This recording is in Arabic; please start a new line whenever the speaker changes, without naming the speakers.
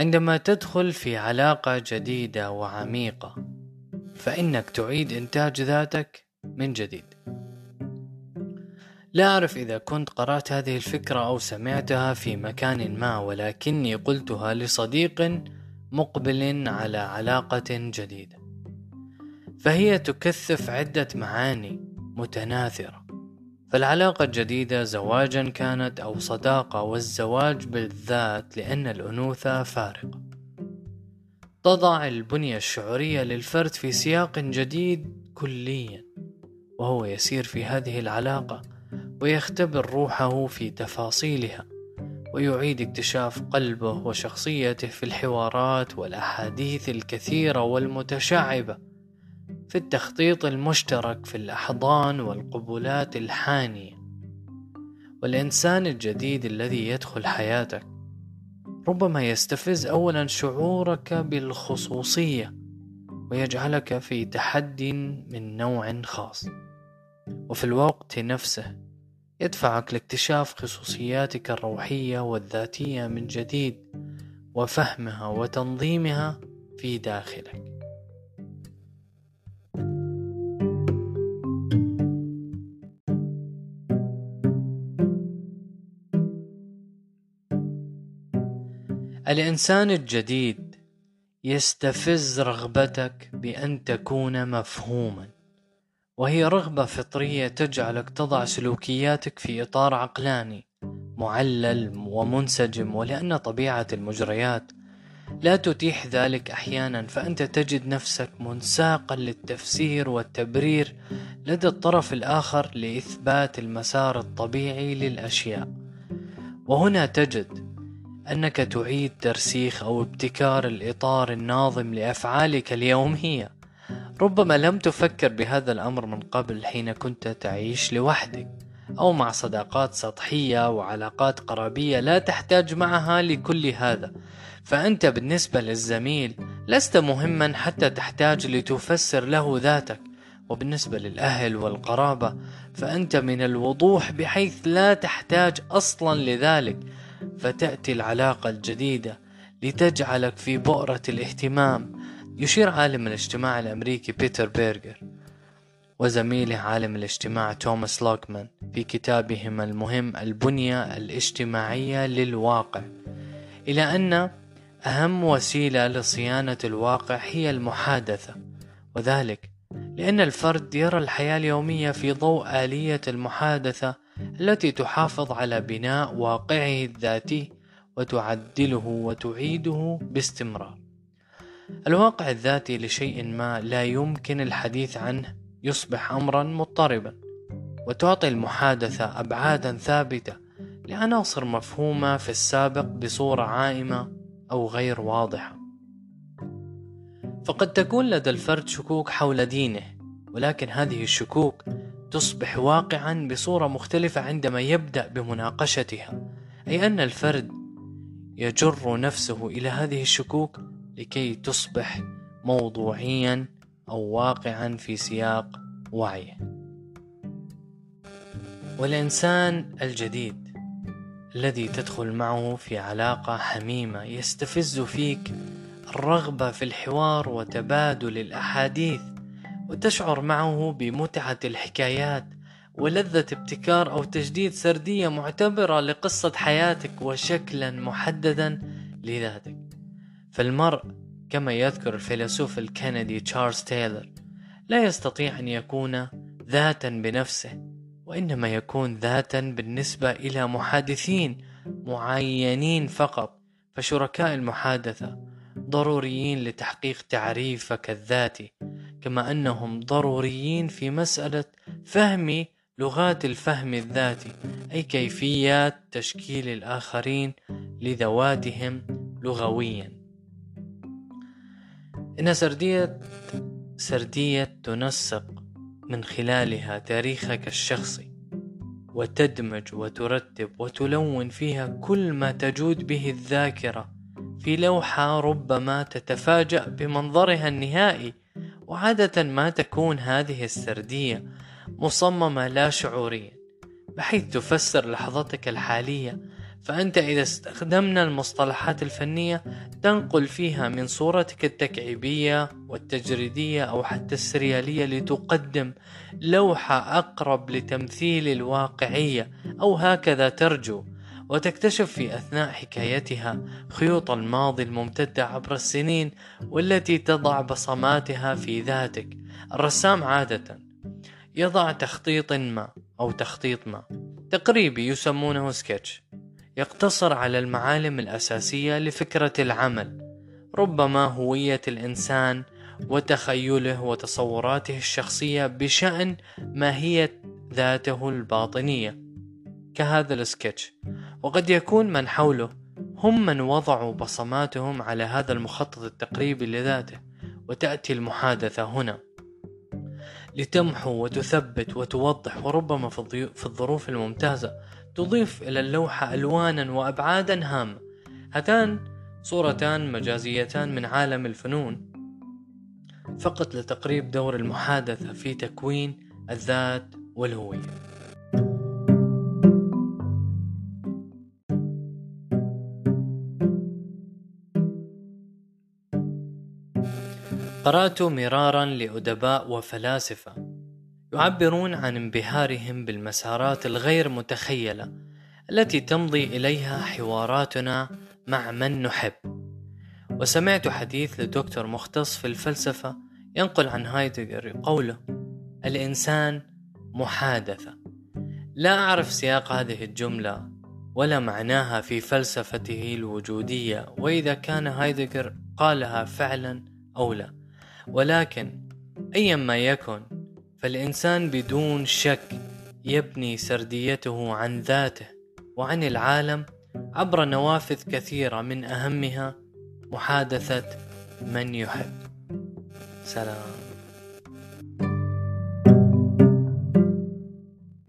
عندما تدخل في علاقة جديدة وعميقة فإنك تعيد إنتاج ذاتك من جديد. لا أعرف إذا كنت قرأت هذه الفكرة أو سمعتها في مكان ما ولكني قلتها لصديق مقبل على علاقة جديدة. فهي تكثف عدة معاني متناثرة. فالعلاقة الجديدة زواجا كانت أو صداقة والزواج بالذات لأن الأنوثة فارقة. تضع البنية الشعورية للفرد في سياق جديد كليا وهو يسير في هذه العلاقة ويختبر روحه في تفاصيلها ويعيد اكتشاف قلبه وشخصيته في الحوارات والأحاديث الكثيرة والمتشعبة. في التخطيط المشترك في الأحضان والقبلات الحانية والإنسان الجديد الذي يدخل حياتك ربما يستفز اولا شعورك بالخصوصية ويجعلك في تحدي من نوع خاص وفي الوقت نفسه يدفعك لاكتشاف خصوصياتك الروحية والذاتية من جديد وفهمها وتنظيمها في داخلك. الإنسان الجديد يستفز رغبتك بأن تكون مفهوما وهي رغبة فطرية تجعلك تضع سلوكياتك في إطار عقلاني معلل ومنسجم ولأن طبيعة المجريات لا تتيح ذلك أحيانا. فأنت تجد نفسك منساقا للتفسير والتبرير لدى الطرف الآخر لإثبات المسار الطبيعي للأشياء. وهنا تجد أنك تعيد ترسيخ أو ابتكار الإطار الناظم لأفعالك اليومية ربما لم تفكر بهذا الأمر من قبل حين كنت تعيش لوحدك أو مع صداقات سطحية وعلاقات قرابية لا تحتاج معها لكل هذا. فأنت بالنسبة للزميل لست مهما حتى تحتاج لتفسر له ذاتك. وبالنسبة للأهل والقرابة فأنت من الوضوح بحيث لا تحتاج أصلا لذلك. فتأتي العلاقة الجديدة لتجعلك في بؤرة الاهتمام يشير عالم الاجتماع الأمريكي بيتر بيرجر وزميله عالم الاجتماع توماس لوكمان في كتابهما المهم البنية الاجتماعية للواقع. إلى أن أهم وسيلة لصيانة الواقع هي المحادثة وذلك لأن الفرد يرى الحياة اليومية في ضوء آلية المحادثة التي تحافظ على بناء واقعه الذاتي وتعدله وتعيده باستمرار. الواقع الذاتي لشيء ما لا يمكن الحديث عنه يصبح امرا مضطربا وتعطي المحادثة ابعادا ثابتة لعناصر مفهومة في السابق بصورة عائمة أو غير واضحة. فقد تكون لدى الفرد شكوك حول دينه ولكن هذه الشكوك تصبح واقعا بصورة مختلفة عندما يبدأ بمناقشتها أي أن الفرد يجر نفسه إلى هذه الشكوك لكي تصبح موضوعيا أو واقعا في سياق وعيه. والإنسان الجديد الذي تدخل معه في علاقة حميمة يستفز فيك الرغبة في الحوار وتبادل الأحاديث وتشعر معه بمتعة الحكايات ولذة ابتكار أو تجديد سردية معتبرة لقصة حياتك وشكلا محددا لذاتك. فالمرء كما يذكر الفيلسوف الكندي تشارلز تايلر لا يستطيع أن يكون ذاتا بنفسه وإنما يكون ذاتا بالنسبة إلى محادثين معينين فقط فشركاء المحادثة ضروريين لتحقيق تعريفك الذاتي. كما أنهم ضروريين في مسألة فهم لغات الفهم الذاتي أي كيفيات تشكيل الآخرين لذواتهم لغويا. إن سردية سردية تنسق من خلالها تاريخك الشخصي وتدمج وترتب وتلون فيها كل ما تجود به الذاكرة في لوحة ربما تتفاجأ بمنظرها النهائي وعادة ما تكون هذه السردية مصممة لا شعوريا بحيث تفسر لحظتك الحالية. فأنت إذا استخدمنا المصطلحات الفنية تنقل فيها من صورتك التكعيبية والتجريدية أو حتى السريالية لتقدم لوحة أقرب لتمثيل الواقعية أو هكذا ترجو. وتكتشف في أثناء حكايتها خيوط الماضي الممتدة عبر السنين والتي تضع بصماتها في ذاتك. الرسام عادة يضع تخطيط ما أو تخطيط ما. تقريبي يسمونه سكتش. يقتصر على المعالم الأساسية لفكرة العمل ربما هوية الإنسان وتخيله وتصوراته الشخصية بشأن ماهية ذاته الباطنية. كهذا السكتش وقد يكون من حوله هم من وضعوا بصماتهم على هذا المخطط التقريبي لذاته وتأتي المحادثة هنا. لتمحو وتثبت وتوضح وربما في الظروف الممتازة تضيف إلى اللوحة ألوانا وأبعادا هامة. هاتان صورتان مجازيتان من عالم الفنون. فقط لتقريب دور المحادثة في تكوين الذات والهوية. قرأت مرارا لأدباء وفلاسفة يعبرون عن انبهارهم بالمسارات الغير متخيلة التي تمضي إليها حواراتنا مع من نحب. وسمعت حديث لدكتور مختص في الفلسفة ينقل عن هايدغر قوله الإنسان محادثة. لا أعرف سياق هذه الجملة ولا معناها في فلسفته الوجودية وإذا كان هايدغر قالها فعلا أو لا. ولكن أيا ما يكن فالإنسان بدون شك يبني سرديته عن ذاته وعن العالم عبر نوافذ كثيرة من أهمها محادثة من يحب. سلام.